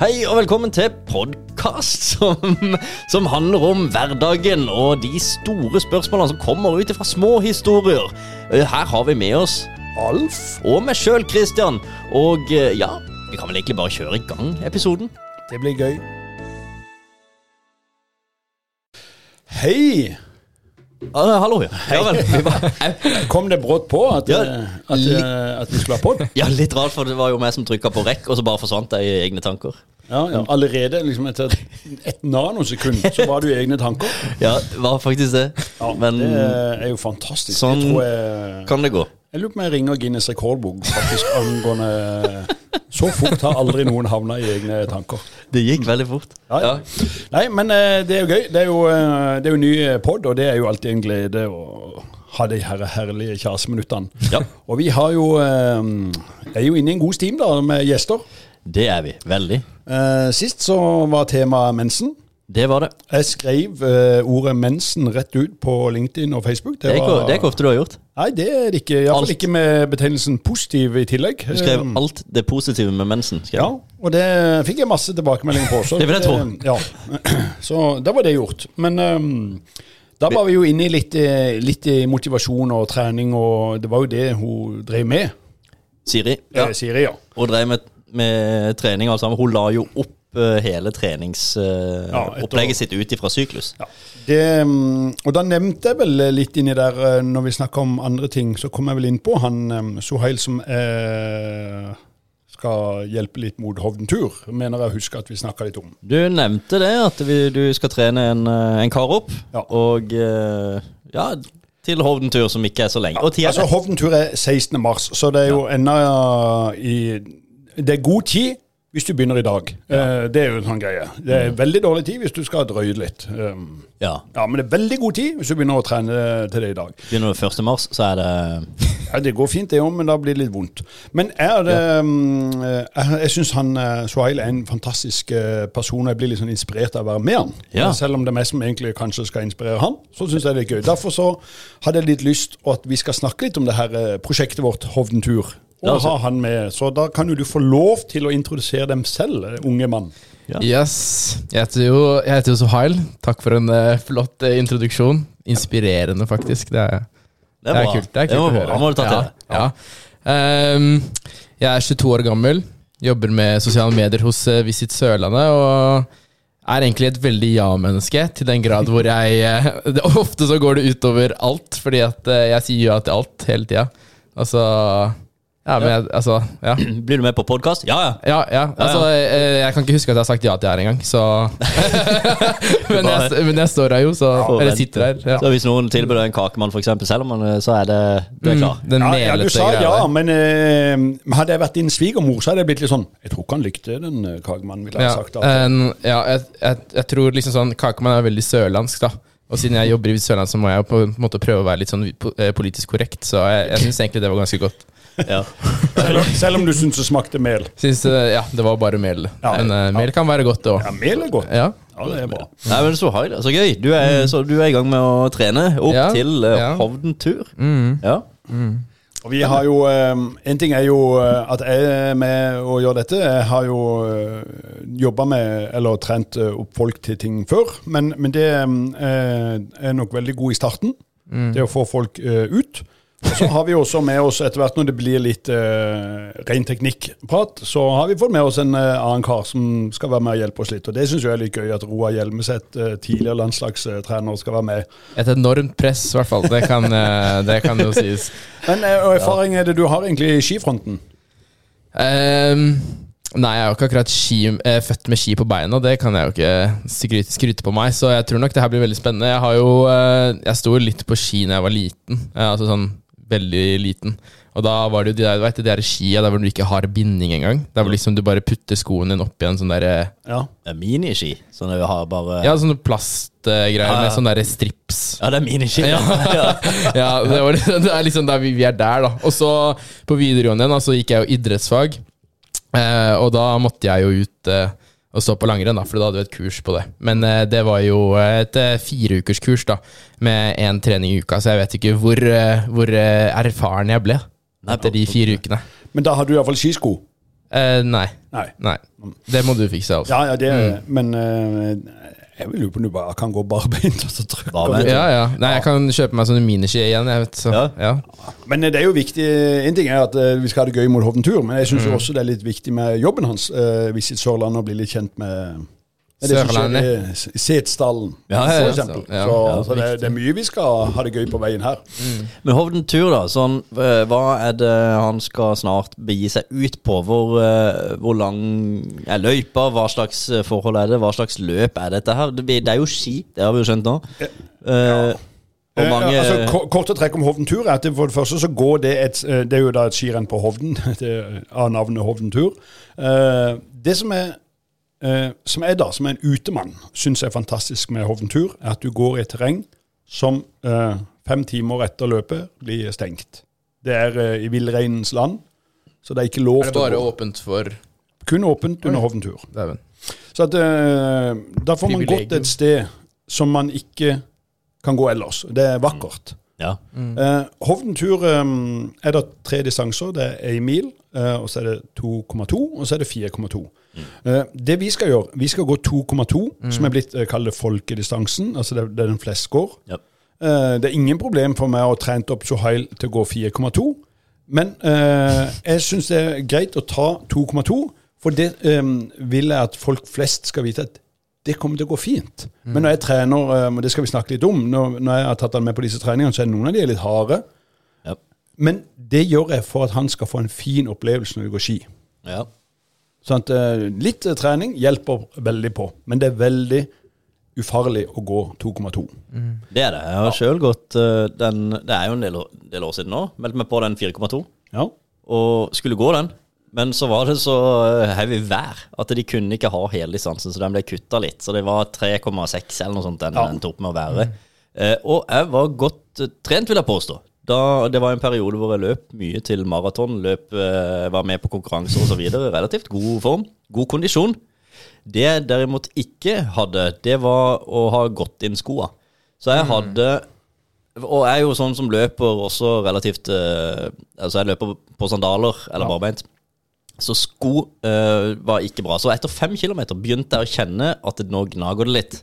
Hei og velkommen til podkast som, som handler om hverdagen og de store spørsmålene som kommer ut fra små historier. Eh, Her har vi med oss Alf og meg sjøl, Christian. Og eh, ja, vi kan vel egentlig bare kjøre i gang episoden. Det blir gøy. Hei! Ah, hallo, ja. ja. Kom det brått på at, Ja, eh, at, eh, at vi skulle ha pod? ja, litt rart, for det var jo meg som trykka på rekk, og så bare forsvant jeg i egne tanker. Ja, ja. Allerede liksom etter et nanosekund så var du i egne tanker. Ja, det var faktisk det. Ja, Men det er jo fantastisk. sånn jeg jeg, kan det gå. jeg lurer på om jeg ringer Guinness rekordbok faktisk angående Så fort har aldri noen havna i egne tanker. Det gikk veldig fort. Ja, ja. Nei, men eh, det er jo gøy. Det er jo, eh, det er jo ny pod, og det er jo alltid en glede å ha de her herlige kjaseminuttene. Ja, Og vi har jo eh, er jo inne i en god steam da, med gjester. det er vi. Veldig. Eh, sist så var temaet mensen. Det var det. Jeg skrev uh, ordet mensen rett ut på LinkedIn og Facebook. Det er, ikke, var- det er ikke ofte du har gjort. Nei, det er det ikke. Iallfall ikke med betegnelsen positiv i tillegg. Du skrev um, alt det positive med mensen. skrev Ja, og det fikk jeg masse tilbakemeldinger på. Så Det vil jeg tro. Ja. Så da var det gjort. Men um, da var vi jo inne i litt, eh, litt i motivasjon og trening, og det var jo det hun drev med, Siri. ja. Siri. ja. Hun drev med, med trening og alt sammen. Hun la jo opp eh, hele Ja, sitt ut ifra syklus. Ja. Det, mm, og da nevnte jeg vel litt inni der, eh, når vi snakka om andre ting, så kom jeg vel inn på han Sohail som eh, skal hjelpe litt mot Hovden-tur, mener jeg å huske at vi snakka litt om. Du nevnte det, at vi, du skal trene en, eh, en kar opp. Ja. Og eh, ja, til Hovden-tur, som ikke er så lenge. Og Altså, Hovden-tur er 16. mars, så det er jo ennå i Det er god tid hvis du begynner i dag. Ja. det er jo en sånn greie. Det er veldig dårlig tid hvis du skal drøye litt. Um, ja. ja, men det er veldig god tid hvis du begynner å trene til det i dag. Begynner du 1. mars, så er det Ja, Det går fint, det òg, men da blir det litt vondt. Men er det ja. Jeg, jeg syns han uh, er en fantastisk person, og jeg blir litt sånn inspirert av å være med han. Ja. Selv om det er meg som egentlig kanskje skal inspirere han, så syns jeg det er gøy. Derfor så hadde jeg litt lyst at vi skal snakke litt om det her prosjektet vårt, Hovden tur. Og Ja, altså. ha han med. Så da kan jo du få lov til å introdusere dem selv, uh, unge mann. Ja. Yes. Jeg heter jo, jeg heter jo Sohail. Takk for en eh, flott eh, introduksjon. Inspirerende, faktisk. Det er, Det er kult. Det er kult må, å høre. bra. må du ta til ja, deg. Ja. Um, jeg er 22 år gammel. Jobber med sosiale medier hos eh, Visit Sørlandet. Og er egentlig et veldig ja-menneske, til den grad hvor jeg eh, det, Ofte så går det utover alt, fordi at eh, jeg sier ja til alt hele tida. Altså Ja, men jeg, altså Ja. Blir du med på podkast? Ja, ja. Ja, ja. Altså, eh, jeg kan ikke huske at jeg har sagt ja til her engang, så men, jeg, men jeg står her jo, så Får Eller sitter her. Ja. Så hvis noen tilbyr deg en kakemann, eksempel, selv om man, eh, så er det Du er klar. Mm, Ja, ja, du sa ja, men eh, hadde jeg vært din svigermor, så hadde jeg blitt litt sånn Jeg tror ikke han likte den uh, kakemannen, ville jeg Ja, sagt. Altså. en, ja jeg, jeg, jeg tror liksom sånn Kakemann er veldig sørlandsk, da. Og siden jeg jobber i Sørlandet, så må jeg på en måte prøve å være litt sånn eh, politisk korrekt. Så jeg, jeg syns egentlig det var ganske godt. Ja. Selv, om- selv om du syns det smakte mel. Syns, eh, ja, det var bare mel. Ja. Men eh, mel kan være godt, det Ja, mel er godt. Ja. Ja, det er bra. Nei, men Så så gøy. Du er, så du er i gang med å trene opp Ja, til uh, ja. Hovden-tur. Mm. Ja. Og vi har jo eh, En ting er jo eh, at jeg er med å gjøre dette. Jeg har jo jobba med, eller trent eh, opp folk til ting før. Men, men det eh, er nok veldig god i starten. Det å få folk eh, ut. Og så har vi også med oss, etter hvert når det blir litt uh, ren teknikkprat, så har vi fått med oss en uh, annen kar som skal være med og hjelpe oss litt. Og det syns jeg er litt gøy, at Roar Hjelmeset, uh, tidligere landslagstrener, skal være med. Et enormt press, i hvert fall. Det kan, det kan jo sies. Men uh, erfaring er det du har egentlig i skifronten? Um, nei, jeg er jo ikke akkurat ski, født med ski på beina. Det kan jeg jo ikke skryte, skryte på meg, så jeg tror nok det her blir veldig spennende. Jeg har jo Jeg sto litt på ski da jeg var liten. Altså sånn veldig liten. Og da var det jo de der, du vet, de der skia der hvor du ikke har binding engang. Der hvor liksom du bare putter skoen din opp i en sånn derre Ja. Det er Miniski. Sånn at vi har bare Ja, sånne plastgreier Ja, ja. med sånne derre strips. Ja, det er miniski. Ja, ja det, var, det er liksom der vi, vi er der, da. Og så på videregående igjen, så gikk jeg jo idrettsfag. Eh, og da måtte jeg jo ut eh, og stå på langrenn, da, for da hadde vi et kurs på det. Men uh, det var jo et uh, fireukerskurs da, med én trening i uka, så jeg vet ikke hvor, uh, hvor eh, erfaren jeg ble Nei, etter de fire ukene. Men da har du iallfall skisko. Eh, nei. Nei. nei. Det må du fikse, altså. Ja, ja, det Men eh, jeg vil lure på om du bare kan gå barbeint og så trykke. Ja, ja. Nei, jeg kan kjøpe meg sånne miniski igjen. Jeg vet, så. Ja. Ja. Men eh, det er jo viktig En ting er at eh, vi skal ha det gøy mot Hovden Tur, men jeg syns Mm. også det er litt viktig med jobben hans. Uh, Visit Sørlandet og bli litt kjent med Sørlandet. i Setesdalen, Ja, ja, ja. for eksempel. Så ja, så det, det er mye vi skal ha det gøy på veien her. Men Hovden tur, da. Sånn, eh, hva er det han skal snart begi seg ut på? Hvor, eh, hvor lang er løypa? Hva slags eh, forhold er det? Hva slags løp er dette her? Det, det er jo ski, det har vi jo skjønt nå. Eh, Mange... Eh, altså, korte trekk om Hovden Tur er at det for det første så går det et Det er jo da et skirenn på Hovden, det av navnet Hovden Tur. Eh, det som er eh, som er da, som er en utemann, syns jeg er fantastisk med Hovden Tur, er at du går i et terreng som eh, fem timer etter løpet blir stengt. Det er eh, i villreinens land, så det er ikke lov Er det bare åpent for Kun åpent under Hovden Tur. Dæven. Så at, eh, da får man gått et sted som man ikke kan gå ellers. Det er vakkert. Ja. Eh, Hovden tur eh, er det tre distanser. Det er én mil, eh, og så er det 2,2, og så er det 4,2. Eh, det vi skal gjøre, vi skal gå 2,2, som er blitt uh, kalt folkedistansen. Altså det, det er den flest går. Yep. Eh, det er ingen problem for meg å ha trent opp Sohail til å gå 4,2. Men eh, jeg syns det er greit å ta 2,2, for det eh, vil jeg at folk flest skal vite at det kommer til å gå fint. Men når jeg trener, eh, og det skal vi snakke litt om, når, når jeg har tatt han med på disse treningene, så er noen av de er litt harde. Ja. Men det gjør jeg for at han skal få en fin opplevelse når vi går ski. ja. Sånn at eh, Litt eh, trening hjelper veldig på, men det er veldig ufarlig å gå 2,2. Det er det. Jeg har sjøl gått eh, den Det er jo en del, år- del år siden nå. Meldte meg på den 4,2 Ja. og skulle gå den. Men så var det så heavy vær at de kunne ikke ha hele distansen, så den ble kutta litt. Så det var 3,6 eller noe sånt den Ja. endte opp med å være. Eh, og jeg var godt trent, vil jeg påstå. Da, det var en periode hvor jeg løp mye til maraton, løp, eh, var med på konkurranser osv. Relativt god form, god kondisjon. Det jeg derimot ikke hadde, det var å ha gått inn skoa. Så jeg hadde Og jeg er jo sånn som løper også relativt eh, Altså, jeg løper på sandaler eller Ja. barbeint. Så sko eh, var ikke bra. Så etter fem kilometer begynte jeg å kjenne at det nå gnager det litt.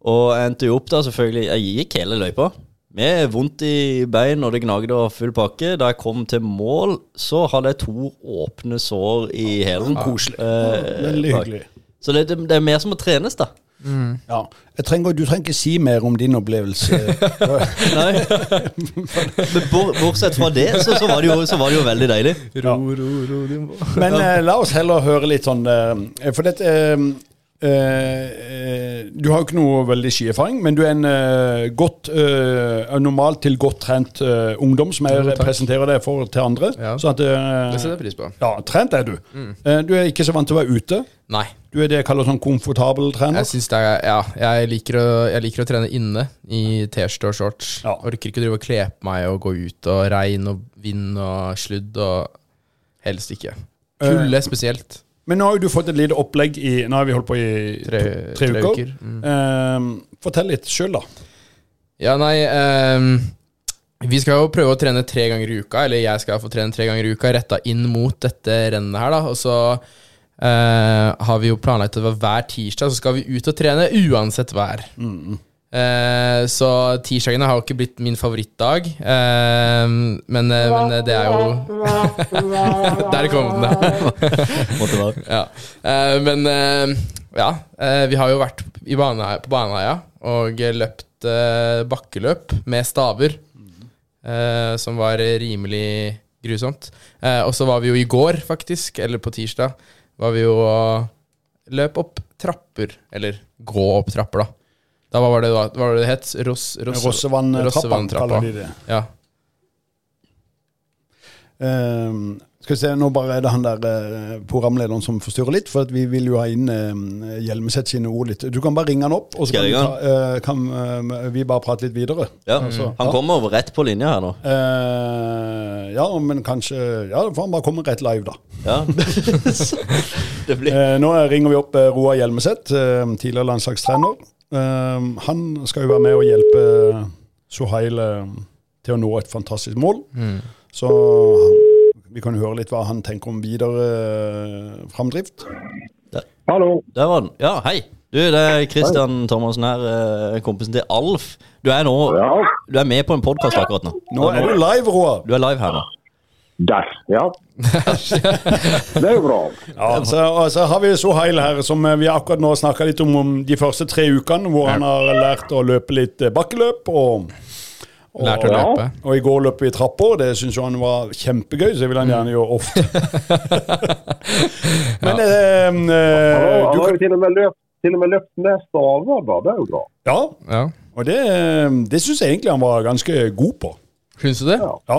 Og jeg endte jo opp da, selvfølgelig Jeg gikk hele løypa med vondt i bein og det gnagde og full pakke. Da jeg kom til mål, så hadde jeg to åpne sår i hælen. Koselig. Eh, Veldig hyggelig. Så det, det, det er mer som å trenes, da. Ja. Jeg trenger, du trenger ikke si mer om din opplevelse. Nei. Men bortsett fra det, så, så, var det jo, så var det jo veldig deilig. Ja. Men eh, la oss heller høre litt sånn eh, For dette eh, eh, Du har jo ikke noe veldig skierfaring, men du er en eh, godt eh, normalt til godt trent eh, ungdom, som jeg representerer presenterer deg for til andre. Ja. Så at, eh, Det setter jeg pris på. ja, trent er du. Eh, du er ikke så vant til å være ute. Nei. Du er det jeg kaller sånn komfortabel trener. Jeg synes det er Ja, jeg liker, å, jeg liker å trene inne i T-skjorte og shorts. Ja. Orker ikke å drive og kle på meg og gå ut og regn og vind og sludd og Helst ikke. Kulde spesielt. Men nå har jo du fått et lite opplegg i Nå har vi holdt på i Tre, tre uker. Mm. Uh, fortell litt sjøl, da. Ja, nei uh, Vi skal jo prøve å trene tre ganger i uka, eller jeg skal få trene tre ganger i uka, retta inn mot dette rennet her, da. Og så uh, har vi jo planlagt at hver tirsdag så skal vi ut og trene uansett vær. Eh, så tirsdagene har jo ikke blitt min favorittdag, eh, men, eh, men det er jo Der kom den, da. Ja. Eh, men eh, ja, eh, vi har jo vært i bane, på Baneheia og løpt eh, bakkeløp med staver, eh, som var rimelig grusomt. Eh, og så var vi jo i går, faktisk, eller på tirsdag, var vi jo løp opp trapper, eller gå opp trapper, da. Da var det hva var det det het? Ross, Ross, Rossevanntrappa, de det. Ja. Um, skal vi se, Nå bare er det han der eh, programlederen som forstyrrer litt, for at vi vil jo ha inn uh, Hjelmeset sine ord litt. Du kan bare ringe han opp, og så kan, vi, ta, eh, kan eh, vi bare prate litt videre. Ja, Altså, han ja. kommer over rett på linja her nå. Eh, ja, men kanskje Ja, da får han bare komme rett live, da. Ja. det blir Eh, nå ringer vi opp eh, Roar Hjelmeset, eh, tidligere landslagstrener. Eh, han skal jo være med og hjelpe Sohail eh, til å nå et fantastisk mål. Mm. Så vi kan høre litt hva han tenker om videre framdrift. framdrift. Hallo. Der var den. Ja, hei. Du, det er Christian Thomassen her, eh, kompisen til Alf. Du er nå Ja, Du er med på en podkast akkurat nå. Nå er du live, Roar. Du er live her nå. Der. Ja. Det er jo bra. Ja, så, og så har vi Sohail her, som eh, vi akkurat nå snakka litt om, om de første tre ukene, hvor han har lært å løpe litt eh, bakkeløp. og... Og, Lært å Ja. løpe. og i går løp vi trapper, det syns han var kjempegøy, så det vil han gjerne gjøre ofte. Men eh, Han eh, har, du, han har jo til og med løpt, til og med løpt med staver, da. Det er jo bra. Ja, Ja. og det, det syns jeg egentlig han var ganske god på. Syns du det? Ja.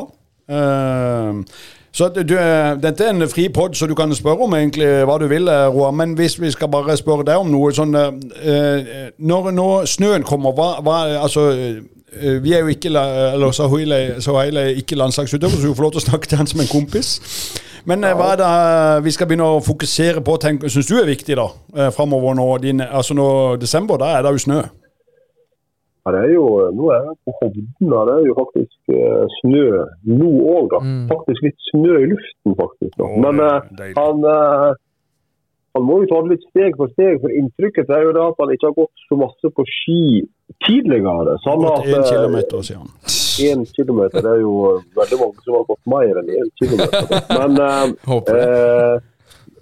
Ja. Eh, så du, eh, dette er en fri pod, så du kan spørre om egentlig hva du vil, eh, Roar. Men hvis vi skal bare spørre deg om noe sånn eh, Når, når snøen kommer, hva, hva Altså, eh, vi er jo ikke Eller Sahuil er ikke landslagsutøver, så du får lov til å snakke til han som en kompis. Men ja. hva er det eh, vi skal begynne å fokusere på, syns du er viktig, da? eh, Framover nå? Din, altså nå desember, da er det jo snø. Ja, det er jo, nå er jeg på Hovden, og det er jo faktisk eh, snø nå òg, da. Mm. Faktisk litt snø i luften, faktisk. Da. Men er eh, han, eh, han må jo ta det litt steg for steg, for inntrykket er jo det at han ikke har gått så masse på ski tidligere. Sånn at, Gått én eh, kilometer, sier han. Én kilometer det er jo eh, veldig mange som har gått mer enn én kilometer. da. Men eh, Håper det. Eh,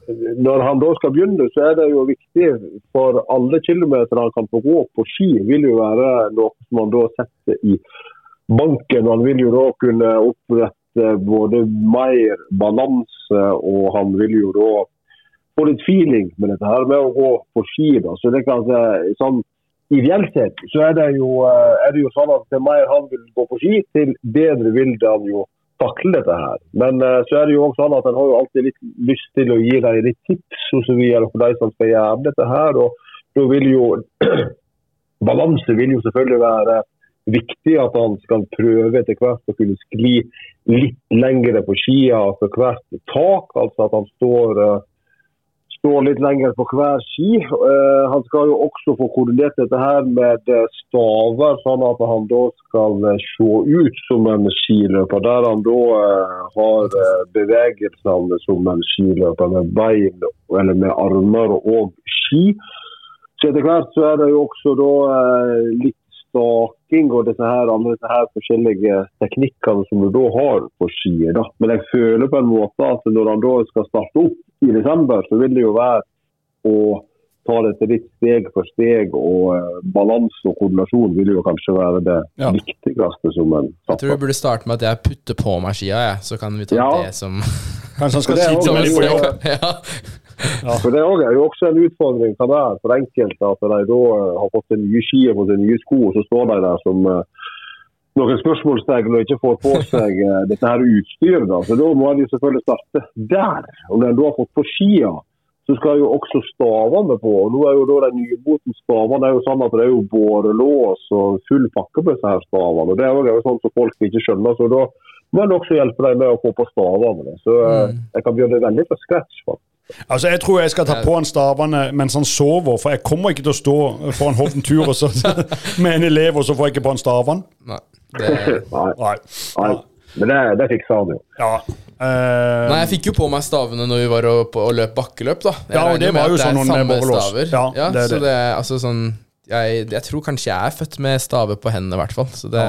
når han da skal begynne, så er det jo viktig for alle kilometer han kan få gå på ski, vil jo være noe som han da setter i banken. Han vil jo da kunne opprette både mer balanse, og han vil jo da få litt feeling med dette her med å gå på ski. da. Så det kan si, sånn Ideelt sett så er det, jo, eh, er det jo sånn at til mer han vil gå på ski, til bedre vil det han jo takle dette her. Men uh, så er det jo også sånn at en har jo alltid litt lyst til å gi deg litt tips og så videre for de som skal gjøre dette her. Og da vil jo Balanse vil jo selvfølgelig være viktig at han skal prøve etter hvert å kunne skli litt lengre på skia for hvert tak. Altså at han står, eh, står litt lenger på hver ski. Eh, han skal jo også få koordinert dette her med eh, staver, sånn at han da skal eh, se ut som en skiløper. Der han da har bevegelsene som en skiløper med bein eller med armer og ski. Så etter hvert så er det jo også da litt staking og disse her, andre disse her forskjellige teknikkene som du da har på ski. Men jeg føler på en måte at når han da skal starte opp i desember, så vil det jo være å ta dette litt steg for steg. Og eh, balanse og koordinasjon vil jo kanskje være det Ja. viktigste som en Jeg tror du burde starte med at jeg putter på meg skia, jeg. Så kan vi ta Ja. det som Kanskje han skal Det si som til en meg på veldig jobb. Ja. For Det er jo også en utfordring kan være for enkelte at de da eh, har fått seg nye ski og sine nye sko, og så står de der som eh, noen spørsmålstegn og ikke får på seg eh, dette her utstyret. Da. Så da må en selvfølgelig starte der. Og når en da har fått på skia, så skal jo også stavene på. og Nå er jo da de nyboten stavene det er jo sånn at det er jo bårelås og full pakke på disse her stavene. og Det er jo sånn som folk ikke skjønner. så da må en også hjelpe dem med å få på stavene. Så eh, jeg kan gjøre det veldig fra scratch. faktisk. Altså, Jeg tror jeg skal ta på han stavene mens han sover, for jeg kommer ikke til å stå foran Hovden tur med en elev, og så får jeg ikke på han stavene. Det, Nei, Nei. nei. Men det, det fiksa han jo. Ja. Uh, nei, jeg fikk jo på meg stavene når vi var og, på, og løp bakkeløp, da. Jeg Ja, og det var jo sånn noen samme staver. Ja, det er så det. det er altså sånn jeg, jeg tror kanskje jeg er født med staver på hendene, i hvert fall. Så det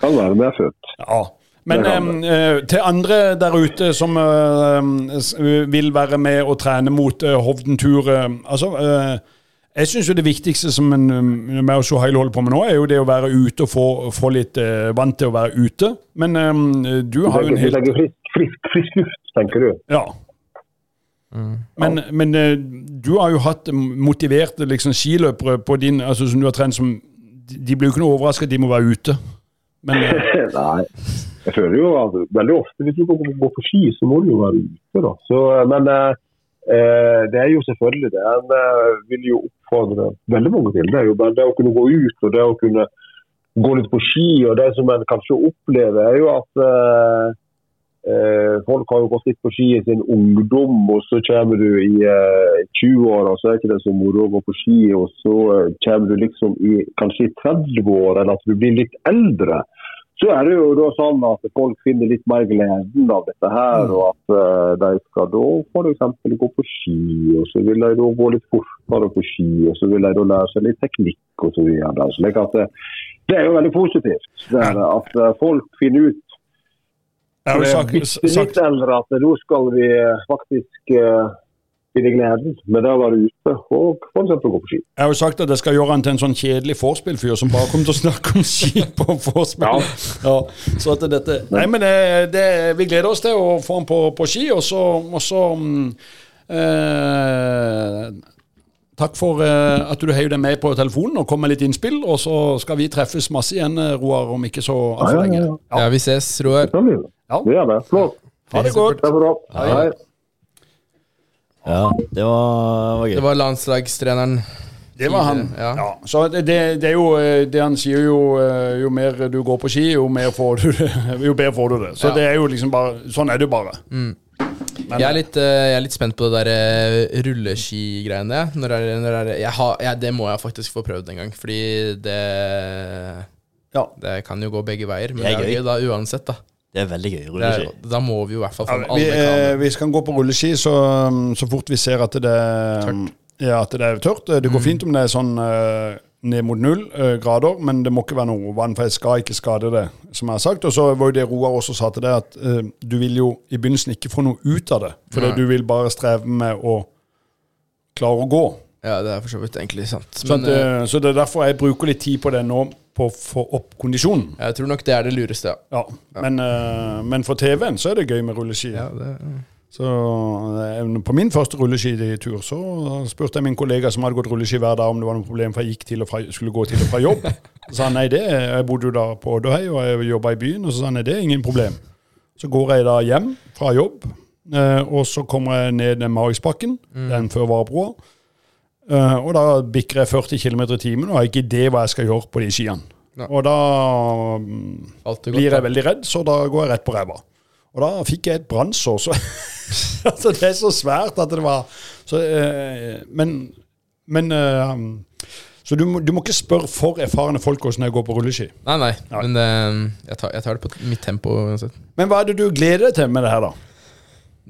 Kan være med født. ja. Men eh, til andre der ute som eh, vil være med og trene mot eh, Hovden tur eh, altså, eh, Jeg syns jo det viktigste som en, med å Sohail holder på med nå, er jo det å være ute og få, få litt eh, vant til å være ute. Men um, du har jo en helt tenker frisk, frisk, frisk luft, tenker du? Ja. Men, men uh, du har jo hatt motiverte liksom, skiløpere på din, altså, som du har trent som De blir jo ikke noe overraska at de må være ute. Men uh, Nei. Jeg føler jo at veldig ofte hvis du går, på ski, så må du jo være ute. da. Så, eh, men eh, det er jo selvfølgelig det. En eh, vil jo oppfordre veldig mange til. Det er jo bare det å kunne gå ut og det å kunne gå litt på ski. og Det som en kanskje opplever, er jo at eh, eh, folk har jo gått litt på ski i sin ungdom, og så kommer du i eh, 20-åra, så er ikke det så moro å gå på ski. Og så eh, kommer du liksom i kanskje i 30-år, eller at du blir litt eldre Så er det jo da sånn at folk finner litt mer gleden av dette her, Mm. og at eh, de skal da f.eks. gå på ski, og så vil de da gå litt fortere på ski, og så vil de da lære seg litt teknikk og så videre. Slik at det, det er jo veldig positivt det er, at eh, folk finner ut når sagt, sagt litt eldre at nå skal vi eh, faktisk eh, finne gleden Men der var være ute og f.eks. gå på ski. Jeg har jo sagt at jeg skal gjøre han til en sånn kjedelig vorspiel-fyr som bare kommer til å snakke om ski på vorspiel. Ja. så at dette Nei, men det, det, vi gleder oss til å få han på, på ski, og så, og så mm, eh, Takk for eh, at du heiv deg med på telefonen og kom med litt innspill. Og så skal vi treffes masse igjen, eh, Roar, om ikke så altfor Ja, ja, lenge. ja. Ja, vi ses, Roar. Det det. Ja. vi gjør det. Flott. Ha det godt. Det. Hei. Ja, det var, var Det var landslagstreneren. Det var han. Ja. Ja. Så det, det, det er jo eh, det han sier jo eh, Jo mer du går på ski, jo mer får du det. Jo bedre får du det. Så Ja. det er jo liksom bare Sånn er det jo bare. Jeg er, litt, eh, jeg er litt spent på det der rulleskigreiene. Når er, når er, jeg har, jeg, det må jeg faktisk få prøvd en gang, fordi det Ja. Det kan jo gå begge veier, men Det det er gøy. da uansett, da. Det er veldig gøy. Det Rulleski. da må vi jo i hvert fall få med vi, alle eh, vi skal gå på rulleski så, så fort vi ser at det, ja, at det er tørt. Det Mm. går fint om det er sånn eh, ned mot null eh, grader, men det må ikke være noe vann, for jeg skal ikke skade det, som jeg har sagt. Og så var jo det Roar også sa til deg, at eh, du vil jo i begynnelsen ikke få noe ut av det. For du vil bare streve med å klare å gå. Ja, det er for så vidt egentlig sant. Så, at, eh, eh, så det er derfor jeg bruker litt tid på det nå, på å få opp kondisjonen. jeg tror nok det er det lureste, ja. Ja. Men, uh, men for TV-en så er det gøy med rulleski. ja det, Så eh, På min første rulleskitur så spurte jeg min kollega som hadde gått rulleski hver dag om det var noe problem for jeg gikk til og fra, skulle gå til og fra jobb. Så sa han nei, det jeg bodde jo da på Odderhei og jeg jobba i byen. Og så sa han nei, det er ingen problem. Så går jeg da hjem fra jobb, eh, og så kommer jeg ned den Mariksbakken, den før Varebroa. Eh, og da bikker jeg 40 km i timen og har ikke idé hva jeg skal gjøre på de skiene. Nei. Og da mm, blir jeg veldig redd, så da går jeg rett på ræva. Og da fikk jeg et brannsår. Så altså, det er så svært at det var så, uh, Men, men uh, Så du må, du må ikke spørre for erfarne folk hvordan jeg går på rulleski. Nei, nei, Nei. men jeg, tar, jeg tar det på mitt tempo uansett. Men hva er det du gleder deg til med det her, da?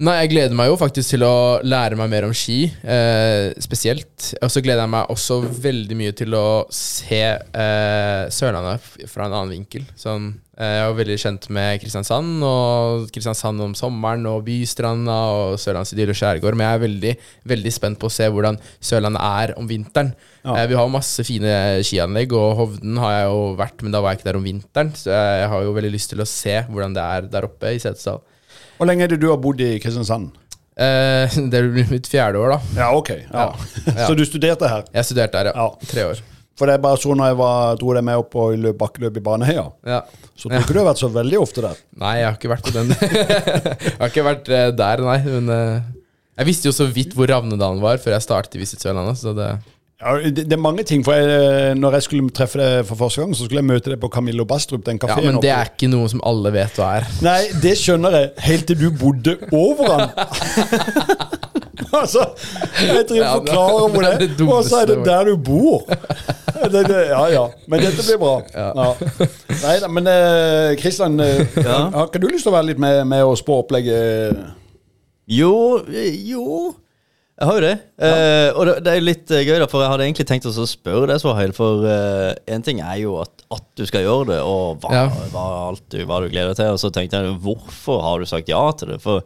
Nei, jeg gleder meg jo faktisk til å lære meg mer om ski, eh, spesielt. Og så gleder jeg meg også veldig mye til å se eh, Sørlandet fra en annen vinkel. Sånn, eh, jeg er jo veldig kjent med Kristiansand, og Kristiansand om sommeren, og Bystranda, og Sørlandsidyll og skjærgård, men jeg er veldig, veldig spent på å se hvordan Sørlandet er om vinteren. Ja. Eh, vi har masse fine skianlegg, og Hovden har jeg jo vært, men da var jeg ikke der om vinteren, så jeg har jo veldig lyst til å se hvordan det er der oppe i Setesdal. Hvor lenge er det du har bodd i Kristiansand? Eh, det blir mitt fjerde år, da. Ja, ok. Ja. Ja. Så du studerte her? Jeg studerte her, ja. Ja. Tre år. For det er bare sånn når jeg var, dro deg med opp på løp- bakkeløp i Baneheia, Ja. så tror ikke du har vært så veldig ofte der. Nei, jeg har ikke vært på den. jeg har ikke vært eh, der, nei. Men eh, jeg visste jo så vidt hvor Ravnedalen var før jeg startet i Visit Sørlandet. Så det Ja, det, det er mange ting. for jeg, Når jeg skulle treffe deg for første gang, så skulle jeg møte deg på Camillo Bastrup, den kaféen. Ja, men det er ikke noe som alle vet hva er. Nei, det skjønner jeg, helt til du bodde over han. altså, jeg driver Ja, og forklarer hvor det er og så er det der du bor. Det, det, ja, ja. Men dette blir bra. Ja. Nei da, men eh, Kristian, eh, har ikke du lyst til å være litt med, med oss på opplegget? Jo, eh, jo Jeg har jo det. Eh, og det, det er litt eh, gøy, da, for jeg hadde egentlig tenkt å spørre deg, Svahild. For én ting er jo at, at du skal gjøre det, og hva, Ja. hva, du, hva du gleder deg til. Og så tenkte jeg hvorfor har du sagt ja til det? For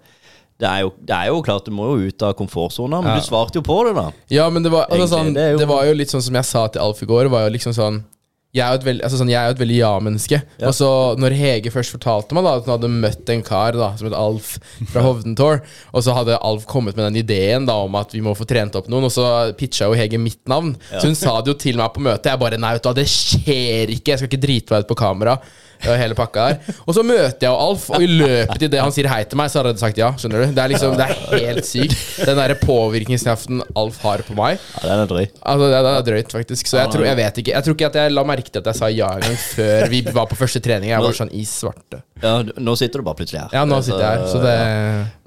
det er jo, det er jo klart, du må jo ut av komfortsona, men Ja. du svarte jo på det, da. Ja, men det var, Egentlig, sånn, det jo- det var jo litt sånn som jeg sa til Alf i går. Var jo liksom sånn jeg er jo et veldig, altså sånn, veldig ja-menneske. Ja. Og så når Hege først fortalte meg da at hun hadde møtt en kar da som het Alf fra Hovdentour, og så hadde Alf kommet med den ideen da om at vi må få trent opp noen, og så pitcha jo Hege mitt navn. Så hun sa det jo til meg på møtet. Jeg bare nei, vet du hva, det skjer ikke. Jeg skal ikke drite meg ut på kamera. Og hele pakka der. Og så møter jeg jo Alf, og i løpet i det han sier hei til meg, så har jeg sagt ja. Skjønner du? Det er liksom, det er helt sykt. Den derre påvirkningskraften Alf har på meg. Ja, Den er drøy. Altså, det, det er drøyt, faktisk. Så jeg tror, jeg vet ikke Jeg tror ikke at jeg la merke til at jeg sa ja en gang før vi var på første trening. Jeg var sånn i svarte. Ja, nå sitter du bare plutselig her. Ja, nå sitter jeg her, så det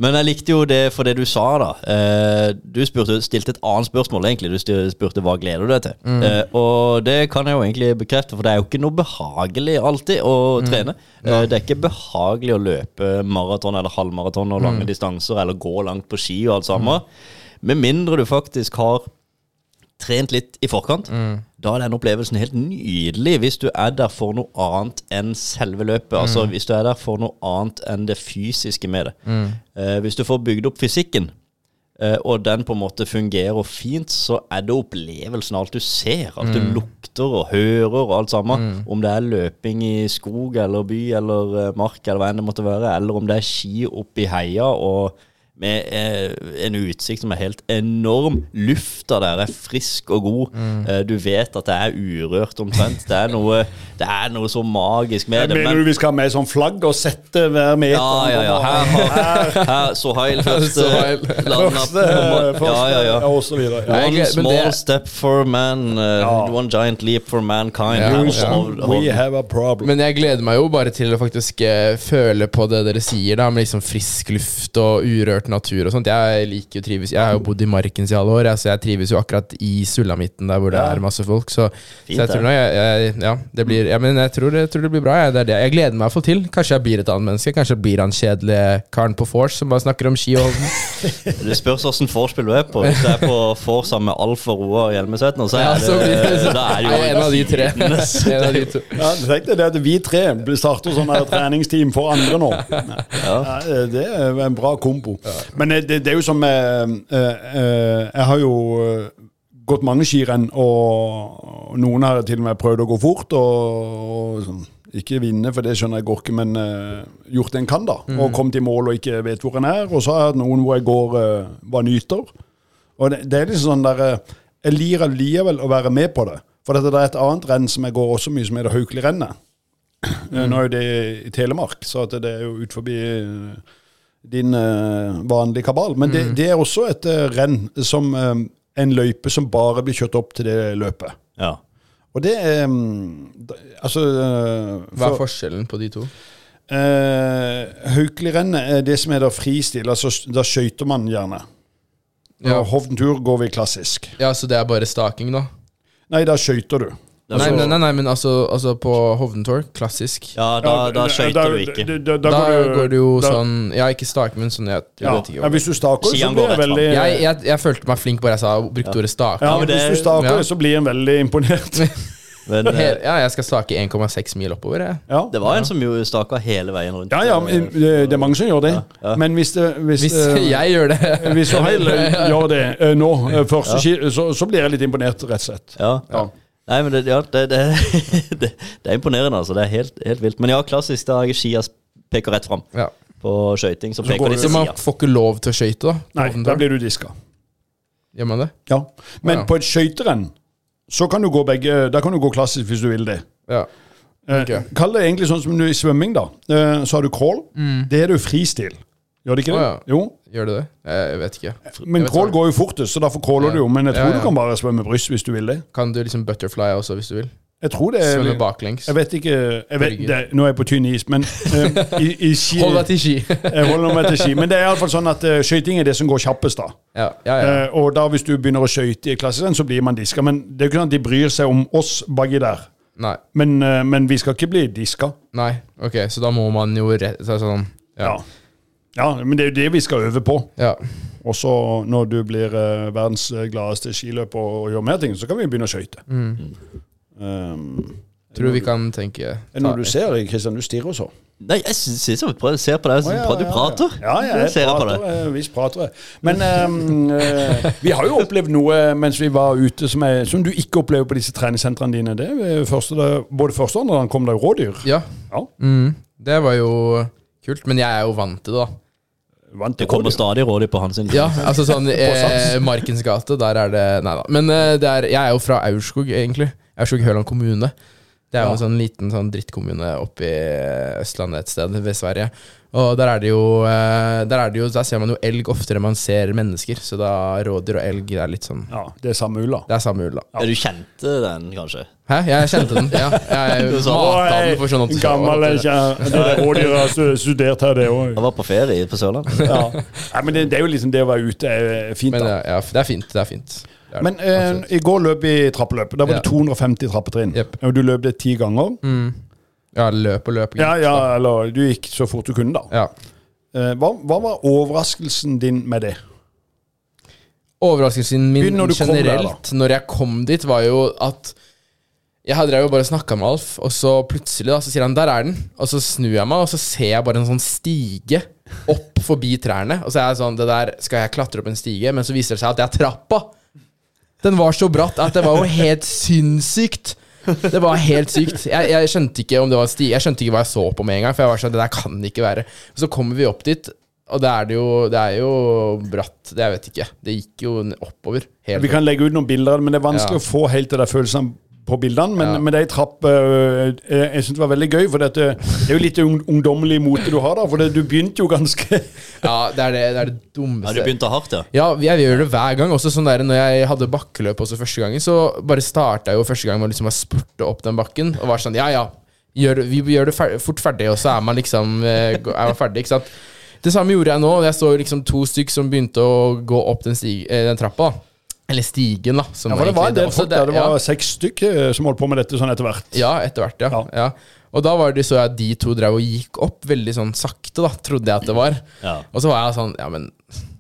Men jeg likte jo det for det du sa, da. Eh, du spurte, stilte et annet spørsmål, egentlig. Du spurte hva gleder du deg til. Mm. Eh, og det kan jeg jo egentlig bekrefte, for det er jo ikke noe behagelig alltid å trene. Ja. Det er ikke behagelig å løpe maraton eller halvmaraton og lange distanser, eller gå langt på ski og alt sammen. Med mindre du faktisk har trent litt i forkant. Da er den opplevelsen helt nydelig hvis du er der for noe annet enn selve løpet. Altså hvis du er der for noe annet enn det fysiske med det. Eh, hvis du får bygd opp fysikken, eh, og den på en måte fungerer fint, så er det opplevelsen av alt du ser. Alt du lukter og hører og alt sammen. Om det er løping i skog eller by eller eh, mark eller hva enn det måtte være, eller om det er ski opp i heia og med eh, en utsikt som er helt enorm. Lufta der er frisk og god. Eh, du vet at det er urørt omtrent. Det er noe, det er noe så magisk med det. Mener du vi skal ha med sånn flagg og sette hver meter? Ja, ja, ja. Her, her, her her Sohail. landa Første, Ja, ja, ja. og så videre. One small step for man, uh, Ja. one giant leap for mankind. We have a problem. Men jeg gleder meg jo bare til å faktisk eh, føle på det dere sier, da med liksom frisk luft og urørt natur og sånt. Jeg liker jo trives Jeg har jo bodd i Markens i alle år, så jeg trives jo akkurat i sulamitten der hvor det Ja. er masse folk. Så, Fint, så jeg tror nå jeg, jeg, Ja, det blir ja, men jeg tror, jeg tror det blir bra. Jeg, det er det. jeg gleder meg i hvert fall til. Kanskje jeg blir et annet menneske. Kanskje jeg blir han kjedelige karen på vors som bare snakker om ski og Holden. Det spørs åssen vorspiel du er på. Hvis du er på vors sammen med Alf og Roar så Ja, er så blir det, det, da er det jo en av de tre. En av de to. Ja, Tenk deg det at vi tre starter sånn treningsteam for andre nå. Ja, det er en bra kombo. Men eh, det, det er jo som eh, eh, Jeg har jo gått mange skirenn, og noen har til og med prøvd å gå fort. og, og sånn. Ikke vinne, for det skjønner jeg går ikke, men uh, gjort det en kan, da. Og kommet i mål og ikke vet hvor en er. Og så har jeg hatt noen hvor jeg går uh, var nyter. Og det, det er liksom sånn der Jeg lir allikevel å være med på det. For det er et annet renn som jeg går også mye, som heter Haukeli-rennet. Eh, Nå er jo det i Telemark, så at det er jo ut forbi eh, din eh, vanlige kabal. Men det, det er også et eh, renn som eh, en løype som bare blir kjørt opp til det løpet. Ja. Og det er mm, Altså for, Hva er forskjellen på de to? Eh, Haukeli-rennet er det som heter fristil. Altså, da skøyter man gjerne. Ja. Hovden Hovdentur går vi klassisk. ja, så det er bare staking, da? Nei, da skøyter du. Nei, nei, nei, nei, men altså, altså på Hovdentor, klassisk. ja, da, da skøyter du ikke. Da, da, Da, går, går det jo da- sånn Ja, ikke stake, men sånn Jeg, jeg ja, vet ikke ja, Hvis du staker, så blir jeg veldig jeg, jeg, jeg følte meg flink bare jeg sa brukte ordet stake. ja, men det, Hvis du staker, ja. så blir en veldig imponert. Men eh, Ja, jeg skal stake 1,6 mil oppover, jeg. Ja, det var en som jo staka hele veien rundt. ja, ja men det, det er mange som gjør det. ja. Men hvis det Hvis, Hvis eh, jeg gjør det hvis Sohail gjør det eh, nå, først, så, så blir jeg litt imponert, rett og slett. Ja. Ja. Nei, men det, ja, det, det, det, det er imponerende, altså. Det er helt, helt vilt. Men ja, klassisk, da er jeg skia peker rett fram. ja. På skøyting så peker de til Så man får ikke lov til å skøyte, da? Nei, da blir du diska. Gjør man det? Ja. Men Ja. på et skøyterenn så kan du gå begge Da kan du gå klassisk hvis du vil det. Ja. Eh, Kall det egentlig sånn som du i svømming, da. Eh, så har du crawl. Det er du fristil. Gjør det ikke det? Oh, ja. Jo. Gjør det det? Jeg vet ikke. Men Jeg vet crawl går jo fortest, så derfor crawler Ja. du jo. Men jeg tror Ja, ja. du kan bare svømme bryst hvis du vil det. Kan du liksom butterfly også, hvis du vil? Jeg tror det er Svømme baklengs. Jeg vet ikke jeg vet, det, Nå er jeg på tynn is, men uh, i, i ski, Hold deg til ski. Jeg holder meg til ski. Men det er iallfall sånn at uh, skøyting er det som går kjappest, da. ja, ja, ja. Uh, og da hvis du begynner å skøyte i klassisk så blir man diska. Men det er jo ikke sånn at de bryr seg om oss baki der. Nei. Men, eh, men vi skal ikke bli diska. Nei. Ok, så da må man jo rett så sånn Ja. Ja. ja, men det er jo det vi skal øve på. ja. Og så når du blir eh, verdens gladeste skiløper og, og gjør mer ting, så kan vi begynne å skøyte. Mm. Um, Tror vi kan tenke er det noe du ser, Kristian? Du stirrer så. Nei, jeg sy- synes jeg prøver- ser på deg som Å, ja, du ja, prater. Ja, ja, jeg ser på prater, deg. eh, visst prater jeg. Men ehm, eh, vi har jo opplevd noe mens vi var ute som, er, som du ikke opplever på disse treningssentrene dine. Det er første, da- både første og andre gang kom det jo rådyr. Ja. Ja. Mm. Det var jo kult, men jeg er jo vant til det, da. Vant Det kommer stadig rådyr på hans side. Ja, altså sånn eh, Markens gate, der er det Nei da. Men eh, det er, jeg er jo fra Aurskog, egentlig. Aurskog-Høland kommune. Det er jo Ja. en sånn liten sånn drittkommune oppe i Østlandet et sted ved Sverige. Og der er det jo eh, Der er det jo Der ser man jo elg oftere enn man ser mennesker. Så da rådyr og elg det er litt sånn Ja, det er samme ulla. Det er samme ula. Ja, Du kjente den, kanskje? Hæ? Jeg kjente den. Ja, jeg mata den for sånn at Gammel ikke Det er rådyret har stu- studert her, det òg. Han var på ferie på Sørlandet. Ja. ja. men det, det er jo liksom det å være ute er fint, Men da. ja, ja, det er fint. Det er fint. Det Men eh, i går løp vi trappeløp. Da var det 250 trappetrinn. Yep. Og du løp det ti ganger. mm. Ja, løp og løp. Ja, ja, eller du gikk så fort du kunne, da. Ja. Eh, hva, hva var overraskelsen din med det? Overraskelsen min når generelt der, når jeg kom dit, var jo at jeg hadde jo bare snakka med Alf, og så plutselig da, så sier han 'der er den'. Og så snur jeg meg, og så ser jeg bare en sånn stige opp forbi trærne. Og så er jeg sånn det der, Skal jeg klatre opp en stige? Men så viser det seg at det er trappa. Den var så bratt at det var jo helt sinnssykt. Det var helt sykt. Jeg, jeg skjønte ikke om det var sti Jeg skjønte ikke hva jeg så på med en gang. For jeg var sånn, det der kan det ikke være så kommer vi opp dit, og det er, det jo, det er jo bratt. Det jeg vet ikke. Det gikk jo oppover. Helt Vi kan legge ut noen bilder, men det er vanskelig Ja. å få helt det der følelsen på bildene. Men, Ja. men det er ei trapp øh, Jeg syns det var veldig gøy, for dette, det er jo litt ungdommelig mote du har da. For det, du begynte jo ganske Ja, det er det, det, er det Ja, du begynte hardt, ja. Ja, jeg gjør det hver gang. Også sånn der Når jeg hadde bakkeløp også første gangen, så bare starta jeg jo første gang med å liksom å spurte opp den bakken. Og var sånn, ja ja, gjør, vi gjør det fer fort ferdig, og så er man liksom eh, er man ferdig. ikke sant? Det samme gjorde jeg nå. Jeg så liksom to stykk som begynte å gå opp den, stig, den trappa. da. Eller stigen, da. Som Ja, for det var en del folk der. Det ja. seks stykker som holdt på med dette sånn etter hvert. Ja, etter hvert, ja. Ja. ja. Og da var det så at de to drev og gikk opp veldig sånn sakte, da, trodde jeg at det var. Ja. Og så var jeg sånn, ja, men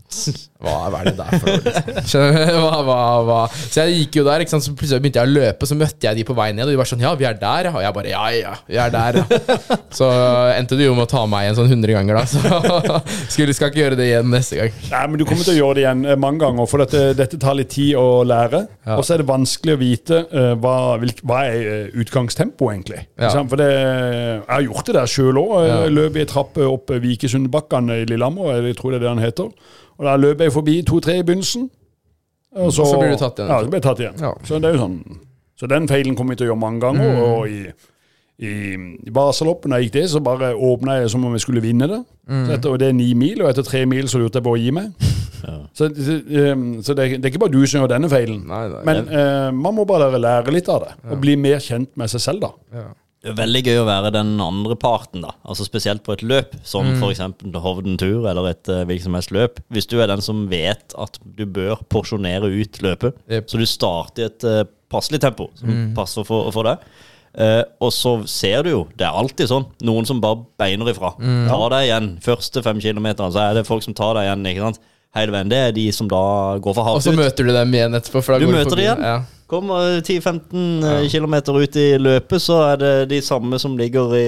hva, hva er det der for noe? Skjønner? Hva, hva, hva? Så jeg gikk jo der, ikke sant? så plutselig begynte jeg å løpe, så møtte jeg de på vei ned, og de var sånn, ja, vi er der, ja. Og jeg bare, ja, ja, vi er der, ja. Så endte du jo med å ta meg igjen sånn 100 ganger, da. Så skulle, skal ikke gjøre det igjen neste gang. Nei, men Du kommer til å gjøre det igjen eh, mange ganger, for dette, dette tar litt tid å lære. Ja. Og så er det vanskelig å vite uh, hva, hvilk, hva er eh, utgangstempoet, egentlig. Ja. For det, Jeg har gjort det der sjøl òg. Ja. Løp i ei trapp opp Vikesundbakkene i Lillehammer, jeg tror det er det han heter. Og Da løp jeg forbi to-tre i begynnelsen. Og så, Og så blir du tatt igjen. Ja, så blir jeg tatt igjen. Ja. Så det er jo sånn Så den feilen kommer vi til å gjøre mange ganger. Mm. Og i, i, i Baseloppen når jeg gikk det, så bare åpna jeg som om jeg skulle vinne det. Mm. Så etter, og det er ni mil, og etter tre mil så lurte jeg på å gi meg. Så, så, um, så det, det er ikke bare du som gjør denne feilen. Nei, nei. Men uh, man må bare lære litt av det, og bli mer kjent med seg selv, da. Ja. Det er veldig gøy å være den andre parten, da. Altså Spesielt på et løp, som Mm. f.eks. Hovden tur eller et uh, hvilket som helst løp. Hvis du er den som vet at du bør porsjonere ut løpet, yep. så du starter i et uh, passelig tempo som Mm. passer for, for deg. Uh, og så ser du jo, det er alltid sånn, noen som bare beiner ifra. Mm. Tar deg igjen. Første fem kilometer så er det folk som tar deg igjen. ikke sant? Hele veien. Det er de som da går for hardt ut. Og så møter du dem igjen etterpå. For da Du går møter de igjen. Ja. Kommer 10-15 km ut i løpet, så er det de samme som ligger i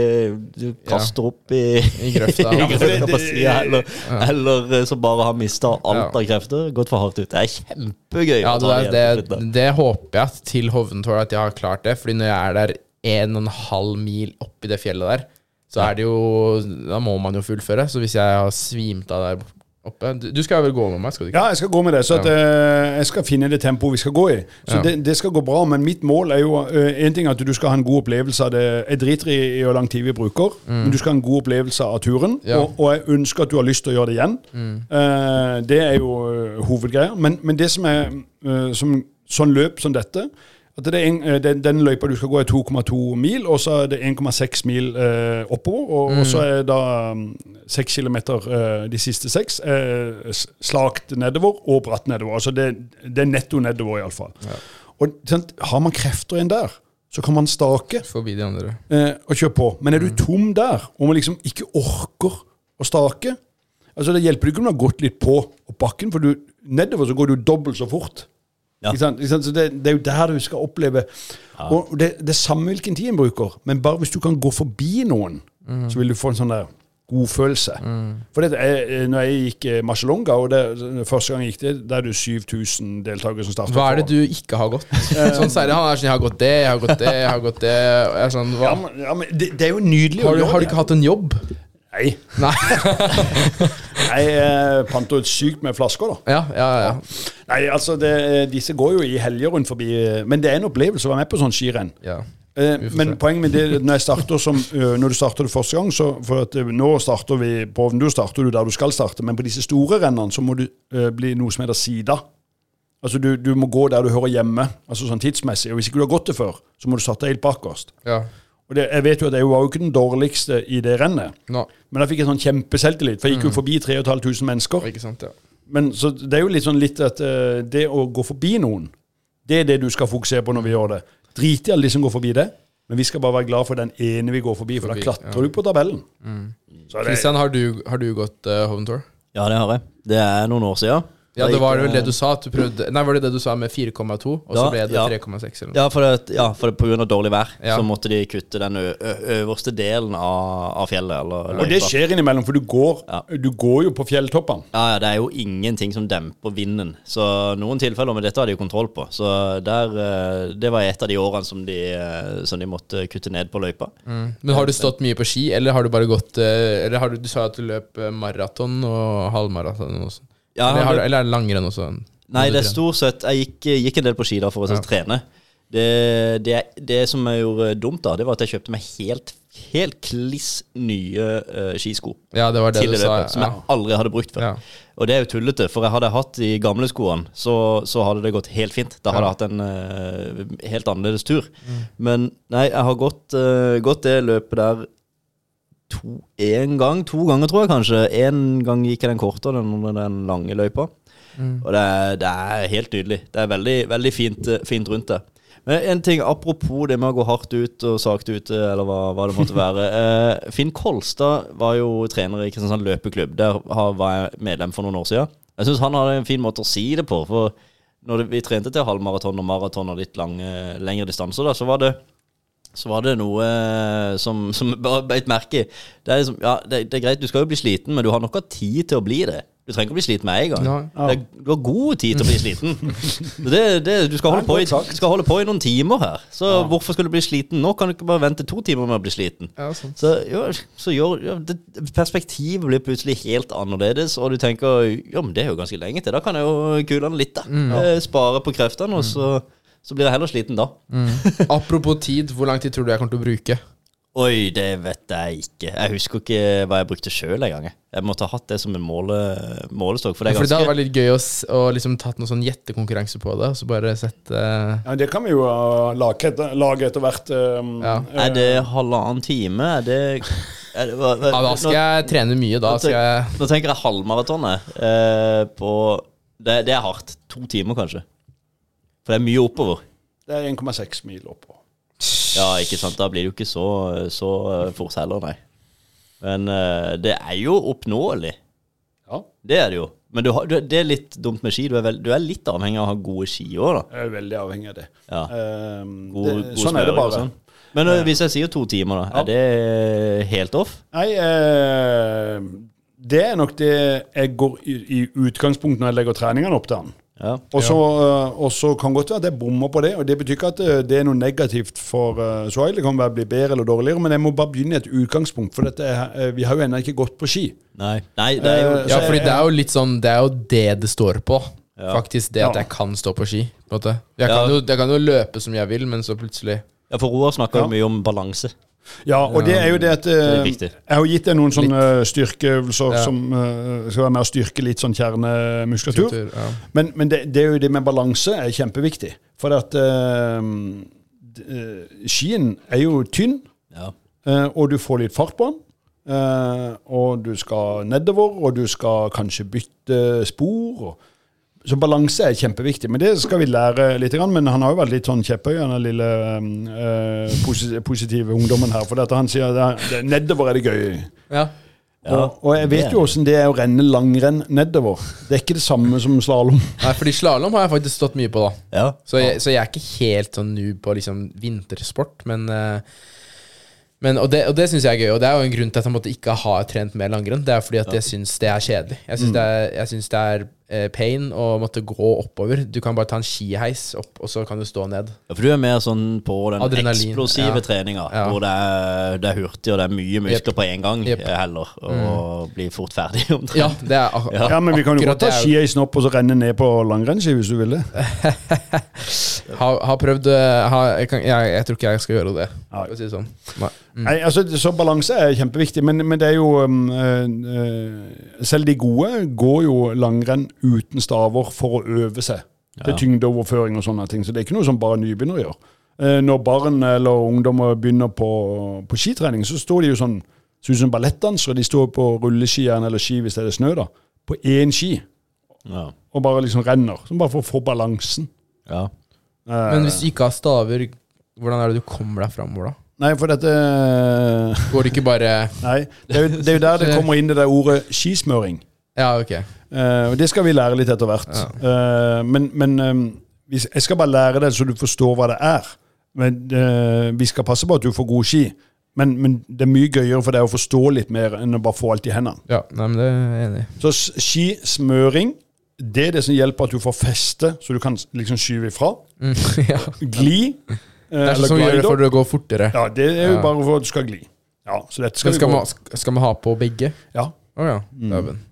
Du kaster opp i I grøfta. i Ja, grøfta på siden, eller, eller eh, som bare har mista alt Ja. av krefter. Gått for hardt ut. Det er kjempegøy. Ja, det, det, det, det håper jeg at til Hoventål at jeg har klart det. Fordi når jeg er der en og en halv mil oppi det fjellet der, så er det jo Da må man jo fullføre. Så hvis jeg har svimt av der oppe Du, skal vel gå med meg, skal du ikke? Ja, jeg skal gå med deg. Så at, uh, jeg skal finne det tempoet vi skal gå i. Så Ja. det, det skal gå bra. Men mitt mål er jo eh, en ting at du skal ha en god opplevelse av det. Jeg driter i, hvor lang tid vi bruker, men du skal ha en god opplevelse av turen. Mm. Ja. Mm. Og, og jeg ønsker at du har lyst til å gjøre det igjen. Eh, det er jo uh, hovedgreia. Men, men det som er som, sånn løp som dette at det en, eh, den, den løypa du skal gå er 2,2 mil, og så er det 1,6 mil eh, oppover. Og, og så er da um, 6 eh, de siste seks eh, slakt nedover og bratt nedover. Altså det, det er netto nedover, iallfall. Ja. Og har man krefter igjen der, så kan man stake Forbi de andre. eh, og kjøre på. Men er du tom der, og man liksom ikke orker å stake altså Det hjelper ikke om du har gått litt på opp bakken, for du, nedover så går du dobbelt så fort. Ja. Ikke sant? Ikke sant? Så det, det er jo der du skal oppleve Og det, det er samme hvilken tid en bruker, men bare hvis du kan gå forbi noen, så vil du få en sånn der godfølelse. For det jeg, når jeg gikk eh, Marcialonga, og det, første gang jeg gikk det, der er det 7000 deltakere som starter. Hva er det du ikke har gått? Sånn særlig, Han er sånn 'Jeg har gått det, jeg har gått det, jeg har gått det' jeg er sånn, hva? ja, men, ja, men det, det er jo nydelig Har du, har du ikke hatt en jobb? Nei. Nei. Jeg eh, panter ut sykt med flasker, da. Ja, ja, ja. Nei, altså, det, disse går jo i helger rundt forbi. eh, Men det er en opplevelse å være med på sånn skirenn. ja. Eh, men se. poenget med det, når, som, når du starter det første gang så, For at nå starter vi på Ovendu starter du der du skal starte, men på disse store rennene så må du øh, bli noe som heter sida. Altså du, du må gå der du hører hjemme, altså sånn tidsmessig. Og hvis ikke du har gått det før, så må du starte helt bakerst. ja. Og det, jeg vet jo at jeg var jo ikke den dårligste i det rennet, no. men da fikk jeg sånn kjempeselvtillit, for jeg gikk jo forbi 3500 mennesker. Ikke sant, ja. Men så det er jo litt sånn litt at uh, det å gå forbi noen, det er det du skal fokusere på når vi gjør det. Drit i alle de som går forbi det. Men vi skal bare være glad for den ene vi går forbi, for Forbi, da klatrer ja. du på tabellen. Så det, Christian, har du, har du gått uh, home tour? Ja, det har jeg. Det er noen år siden. Ja, det var vel det du sa. At du prøvde, nei, var det det du sa med 4,2, og så ble det ja. 3,6? eller noe? Ja, for, det, ja, for det, på grunn av dårlig vær Ja. så måtte de kutte den øverste delen av, av fjellet. Eller, og det skjer innimellom, for du går, Ja. du går jo på fjelltoppene. Ja, ja, det er jo ingenting som demper vinden. Så noen tilfeller men dette har de jo kontroll på. Så der, det var et av de årene som de, som de måtte kutte ned på løypa. Mm. Men har du stått mye på ski, eller har du bare gått Eller har du, du sa at du løp maraton og halvmaraton og sånn? Ja, eller, har eller er det langrenn også? Nei, det er stort sett Jeg gikk, gikk en del på ski da for å Ja. trene. Det, det, det som jeg gjorde dumt, da, det var at jeg kjøpte meg helt Helt kliss nye uh, skisko Ja, det var det du løpet, sa. Ja. som jeg aldri hadde brukt før. Ja. Og det er jo tullete, for jeg hadde hatt de gamle skoene, så, så hadde det gått helt fint. Da hadde jeg hatt en uh, helt annerledes tur. Mm. Men nei, jeg har gått, uh, gått det løpet der to, en gang, to ganger tror jeg kanskje. En gang gikk jeg den korte den, den lange løypa. Mm. Og det er, det er helt nydelig. Det er veldig, veldig fint, eh, fint rundt det. Men en ting apropos det med å gå hardt ut og sakte ute, eller hva, hva det måtte være. Eh, Finn Kolstad var jo trener i Kristiansand løpeklubb. Der var jeg medlem for noen år siden. Jeg syns han hadde en fin måte å si det på. For når vi trente til halvmaraton og maraton og litt lange, lengre distanser, da, så var det så var det noe eh, som, som bare beit merke i. Det er, liksom, ja, det, det er greit, du skal jo bli sliten, men du har nok av tid til å bli det. Du trenger ikke å bli sliten med en gang. Nei. Det er, du har god tid til å bli sliten. Det, det, du skal holde, på i, skal holde på i noen timer her. Så hvorfor skal du bli sliten nå? Kan du ikke bare vente to timer med å bli sliten? Ja, sant. Så, så gjør, ja, perspektivet blir plutselig helt annerledes, og du tenker ja, men det er jo ganske lenge til. Da kan jeg jo kule den litt, da. Eh, Spare på kreftene, og så, så blir jeg heller sliten da. Apropos tid, hvor lang tid tror du jeg kommer til å bruke? Oi, det vet jeg ikke. Jeg husker ikke hva jeg brukte sjøl engang. jeg. Måtte ha hatt det som en måle, målestokk. For det er for det hadde vært litt gøy å, å liksom tatt noen sånn gjettekonkurranse på det, og så bare sett uh... Ja, Det kan vi jo uh, lage lage etter hvert. um, Ja. Er det halvannen time? Er det, er det hva, hva, Ja, da skal jeg trene mye. Da nå, skal jeg nå tenker jeg halvmaratonet. Uh, på det, det er hardt. To timer, kanskje. For det er mye oppover. Det er 1,6 mil oppover. Ja, ikke sant. Da blir det jo ikke så, så fort heller, nei. Men eh, det er jo oppnåelig. Ja, Det er det jo. Men du har, du, det er litt dumt med ski. Du er, veld, du er litt avhengig av å ha gode ski òg, da. jeg er veldig avhengig av det. Ja. Um, God, det god sånn er det bare. sånn. Men uh, hvis jeg sier to timer, da, Ja. er det helt off? Nei, uh, det er nok det jeg går i, i utgangspunktet når jeg legger treningene opp til han. Ja. Og så eh, og så kan godt være at jeg bommer på det, og det betyr ikke at eh, det er noe negativt for uh, Suhail. Det kan være bli bedre eller dårligere, men jeg må bare begynne i et utgangspunkt, for dette er, eh, vi har jo ennå ikke gått på ski. Nei. Nei, det er jo uh, Ja, for fordi det er jo litt sånn Det er jo det det står på. Ja. Faktisk det at jeg kan stå på ski. På en måte. Jeg, Ja. kan jo, jeg kan jo løpe som jeg vil, men så plutselig Ja, for Roar snakker Ja. jo mye om balanse. Ja, og det er jo det at eh. Jeg har gitt deg noen sånne styrkeøvelser Ja. som uh, skal være med å styrke litt sånn kjernemuskulatur. Ja. Men, men det, det er jo det med balanse er kjempeviktig. For at uh, skien er jo tynn, Ja. uh, og du får litt fart på den. og du skal nedover, og du skal kanskje bytte spor. Og, så balanse er kjempeviktig. Men det skal vi lære litt. Men han har jo vært litt sånn kjepphøy, den lille øh, positive ungdommen her. For dette, han sier det, nedover er det gøy. Ja. Ja, og, og jeg vet jo åssen det er å renne langrenn nedover. Det er ikke det samme som slalåm. Nei, fordi slalåm har jeg faktisk stått mye på, da. Ja. Så jeg, så jeg er ikke helt sånn noob på liksom vintersport, men øh, men, og det, og det syns jeg er gøy, og det er jo en grunn til at jeg måtte ikke har trent mer langrenn. Det er fordi at jeg syns det er kjedelig. Jeg syns det er, synes det er pain å måtte gå oppover. Du kan bare ta en skiheis opp, og så kan du stå ned. Ja, for du er mer sånn på den Adrenalin, eksplosive ja. treninga, Ja. hvor det er, det er hurtig og det er mye muskler på en gang yep. eh, heller, og blir fort ferdig omtrent. Ja, det er Ja. Ja, men vi kan jo godt ta er skiheisen opp og så renne ned på langrennsski hvis du vil det. Har, har prøvd eh, har, jeg, kan, jeg, jeg tror ikke jeg skal gjøre det. Nei. For å si det sånn. Nei. Mm. Nei, altså, Så balanse er kjempeviktig, men, men det er jo øh, øh, Selv de gode går jo langrenn uten staver for å øve seg til Ja. tyngdeoverføring og sånne ting. Så det er ikke noe som bare nybegynnere gjør. Eh, når barn eller ungdommer begynner på, på skitrening, så står de jo sånn så ut som ballettdansere. De står på rulleskiene eller ski hvis det er snø, da. På én ski, Ja. og bare liksom renner. Sånn bare for å få balansen. Ja. Eh, Men hvis du ikke har staver Hvordan er det du kommer deg framover, da? Nei, for dette Går det ikke bare Nei, det er, jo, det er jo der det kommer inn det der ordet skismøring. Ja, ok. Eh, og det skal vi lære litt etter hvert. Eh, men men eh, jeg skal bare lære det så du forstår hva det er. Men eh, Vi skal passe på at du får gode ski. Men, men det er mye gøyere for deg å forstå litt mer enn å bare få alt i hendene. Ja, nei, men det er jeg enig i. Så skismøring, det er det som hjelper at du får feste, så du kan liksom skyve ifra. Mm, ja. Gli. eh, Det er eller sånn som gjør det for for du går fortere. Ja, det er jo Ja. bare for at du skal gli. Ja, så dette skal Men vi skal gå. man, skal man ha på begge? Ja. Å ja. Dæven.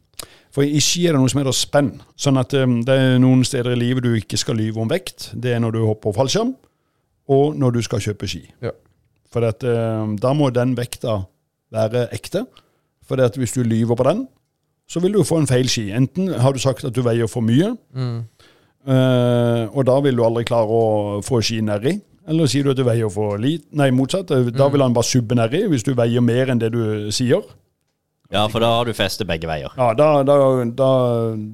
For i ski er det noe som heter spenn. Sånn at um, det er noen steder i livet du ikke skal lyve om vekt. Det er når du hopper fallskjerm, og når du skal kjøpe ski. Ja. For at, um, da må den vekta være ekte. For at hvis du lyver på den, så vil du få en feil ski. Enten har du sagt at du veier for mye, Mm. uh, og da vil du aldri klare å få ski nedi. Eller sier du at du veier for lite? Nei, motsatt. Mm. Da vil han bare subbe nedi hvis du veier mer enn det du sier. Ja, for da har du festet begge veier. Ja, da, da, da,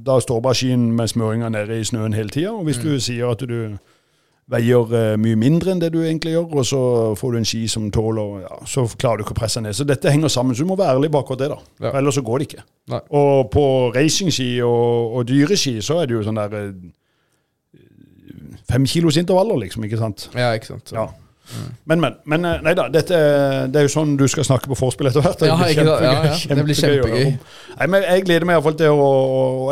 da står bare skien med smøringa nede i snøen hele tida. Og hvis du sier at du veier eh, mye mindre enn det du egentlig gjør, og så får du en ski som tåler ja, Så klarer du ikke å presse ned. Så dette henger sammen, så du må være ærlig bak det. da. Ja. Ellers så går det ikke. Nei. Og på racingski og, og dyreski så er det jo sånn der eh, Femkilosintervaller, liksom. ikke sant? Ja, ikke sant. Så. Men, men. Men eh, nei da, dette, er- det er jo sånn du skal snakke på vorspiel etter hvert. Ja, ikke kjempegøy, Ja, ja. Det blir kjempegøy. Nei, men Jeg gleder meg iallfall til å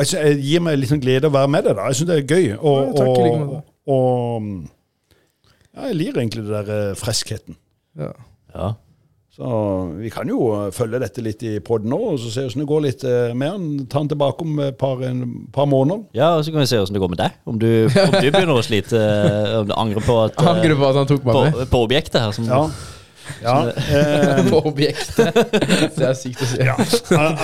jeg, synes, jeg gir meg litt sånn glede å være med deg. da. Jeg syns det er gøy. Og, Ja, takk, og, og ja, jeg liker egentlig det der freskheten. Ja. Ja. Så vi kan jo eh, følge dette litt i poden nå, og så se hvordan det går litt eh, med han. Ta han tilbake om et par, en par måneder. ja, og så kan vi se åssen det går med deg. Om du, om du begynner å slite, eh, om du angrer på at angrer på at han tok meg med. på, på objektet her. Som, Ja. ja eh, På objektet. Det er sykt å si. ja.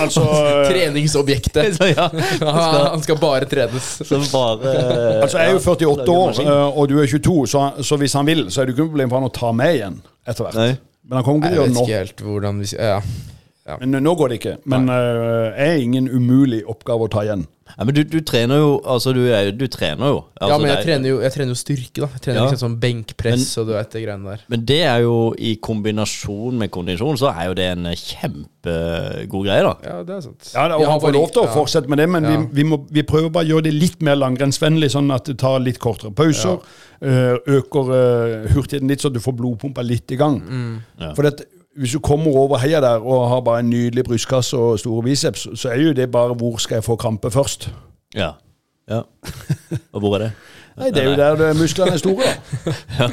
Altså eh, Treningsobjektet. Så, ja, Han han skal bare trenes. som bare Altså, Jeg er jo 48 år, eh, og du er 22, så, så hvis han vil, så er det ikke noe problem for han å ta med igjen etter hvert. Nei. Men han kom Jeg vet nå. ikke helt hvordan vi ja. Ja. Men nå går det ikke. Men uh, er ingen umulig oppgave å ta igjen. Ja, men du, du trener jo Altså, du, er, du trener jo. Altså, Ja, men jeg er- trener jo, jeg trener jo styrke, da. Jeg trener Ja. liksom sånn benkpress og du vet det greiene der. Men det er jo i kombinasjon med kondisjon, så er jo det en kjempegod greie, da. Ja, det er sant. Ja, og Han får lov til å ja. fortsette med det, men Ja. vi, vi, må, vi prøver bare å gjøre det litt mer langrennsvennlig, sånn at det tar litt kortere pauser. eh, øker eh, hurtigheten litt, så du får blodpumpa litt i gang. Mm. Ja. For det, hvis du kommer over heia der og har bare en nydelig brystkasse og store biceps, så er jo det bare hvor skal jeg få krampe først? Ja. ja. Og hvor er det? Nei, det er jo der det, musklene er store, ja.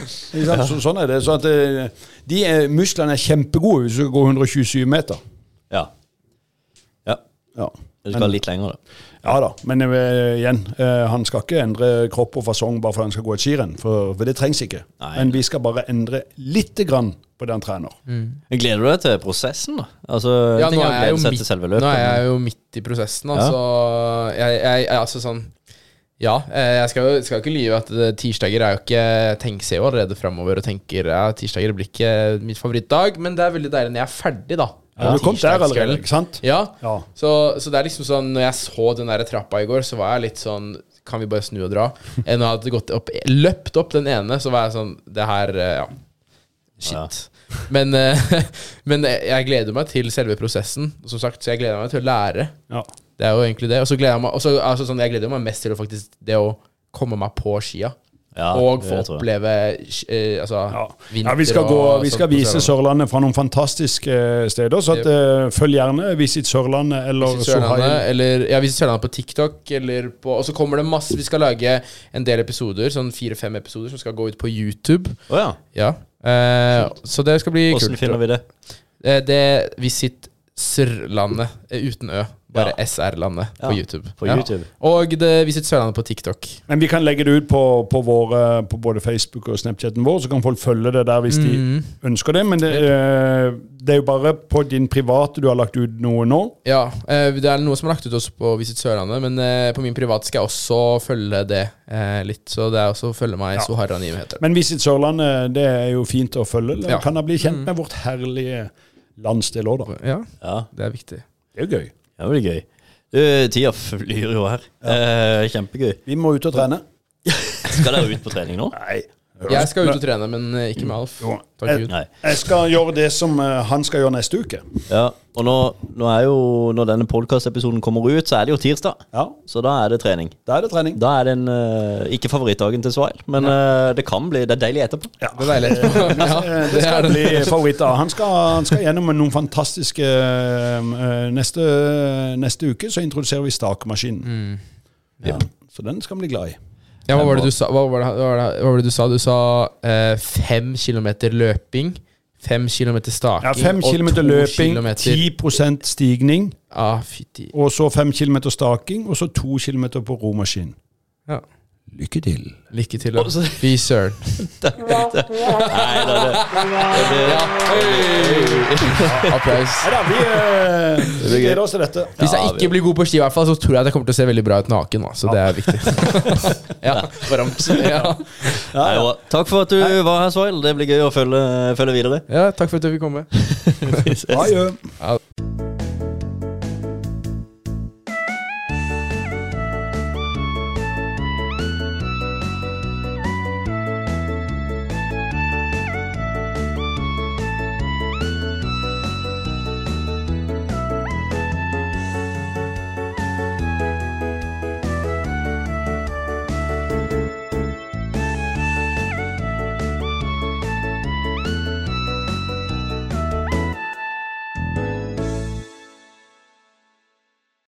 Så, sånn er det. Så at eh, de er, musklene er kjempegode hvis du går 127 meter. Ja. Ja. Ja. Du skal litt lenger, da. Ja da, men uh, igjen, uh, han skal ikke endre kropp og fasong bare fordi han skal gå et skirenn, for, for det trengs ikke. Nei. Men vi skal bare endre lite grann på det han trener. Men Gleder du deg til prosessen, da? Altså, Ja, nå er, jeg jo midt, nå er jeg jo midt i prosessen, altså. Jeg, jeg, jeg, altså sånn Ja, eh, jeg skal jo skal ikke lyve at tirsdager er jo ikke Jeg ser jo allerede framover og tenker ja, tirsdager blir ikke mitt favorittdag, men det er veldig deilig når jeg er ferdig, da. Ja, du kom der allerede, ikke sant? Ja, Ja. Så, så det er liksom sånn Når jeg så den der trappa i går, så var jeg litt sånn Kan vi bare snu og dra? Enn å ha gått opp, løpt opp den ene, så var jeg sånn Det her eh, Ja. Shit. Men, eh, men jeg gleder meg til selve prosessen. Som sagt, så jeg gleder meg til å lære. Ja. Det er jo egentlig det. Og så gleder jeg meg også, altså sånn, Jeg gleder meg mest til å faktisk det å komme meg på skia. Ja, og få oppleve eh, altså, Ja. vinter ja, vi skal, gå, og vi skal vise Sørlandet. Fra noen fantastiske eh, steder. Så at, uh, følg gjerne Visit Sørlandet eller Visit Sørlandet, eller ja, Visit Sørlandet på TikTok. Eller på, og så kommer det masse Vi skal lage en del episoder, sånn fire-fem episoder, som skal gå ut på YouTube. Oh, ja. Ja Uh, Så det skal bli Hvordan kult. finner vi det? Eh, det Visit Sørlandet eh, uten Ø. Bare Ja. SR-landet Ja, på YouTube. på Ja. YouTube. Og det Visit Sørlandet på TikTok. Men vi kan legge det ut på, på, våre, på både Facebook og Snapchaten vår, så kan folk følge det der hvis Mm. de ønsker det. Men det, eh, det er jo bare på din private du har lagt ut noe nå. Ja, eh, det er noe som er lagt ut også på Visit Sørlandet, men på min private skal jeg også følge det litt. Så det er også å følge meg Ja. Sohara Nime heter det. Men Visit Sørlandet, det er jo fint å følge. Ja. Kan da bli kjent med vårt herlige landsdel òg, da. Ja, Ja, det er viktig. Det er jo gøy. det blir gøy. Tida flyr jo her. Eh, kjempegøy. Vi må ut og trene. Skal dere ut på trening nå? Nei, Jeg skal ut og trene, men eh, ikke med Alf. Takk Jeg, Gud. Jeg, jeg skal gjøre det som eh, han skal gjøre neste uke. Ja, og nå, nå er jo Når denne podkastepisoden kommer ut, så er det jo tirsdag. Ja, Så da er det trening. Da er det trening. Da er det en eh, Ikke favorittdagen til Svail, men ja. det kan bli Det er deilig etterpå. Ja. Det er deilig etterpå. Ja, Det det skal bli favoritter. Han skal, han skal gjennom noen fantastiske eh, neste, neste uke så introduserer vi stakemaskinen. Ja, så den skal han bli glad i. Ja, hva var det du sa? Hva var det, hva var det, hva var det du sa? Du sa eh, fem kilometer løping, fem kilometer staking Ja, Fem kilometer løping, kilometer- 10 stigning, Ah, og så fem kilometer staking, og så to kilometer på romaskin. Ja. Lykke til. Lykke til. Også. Og Fy søren. Nei, da, det, det blir, Ja. Applaus. Nei da, vi, gøy. gleder oss til dette. Hvis jeg ikke blir god på ski, i hvert fall, så tror jeg at jeg kommer til å se veldig bra ut naken. Så det er viktig. ja. Ja. Nei. Takk for at du var her, Svail. Det blir gøy å følge, følge videre. ja, takk for at du fikk komme. Vi ses.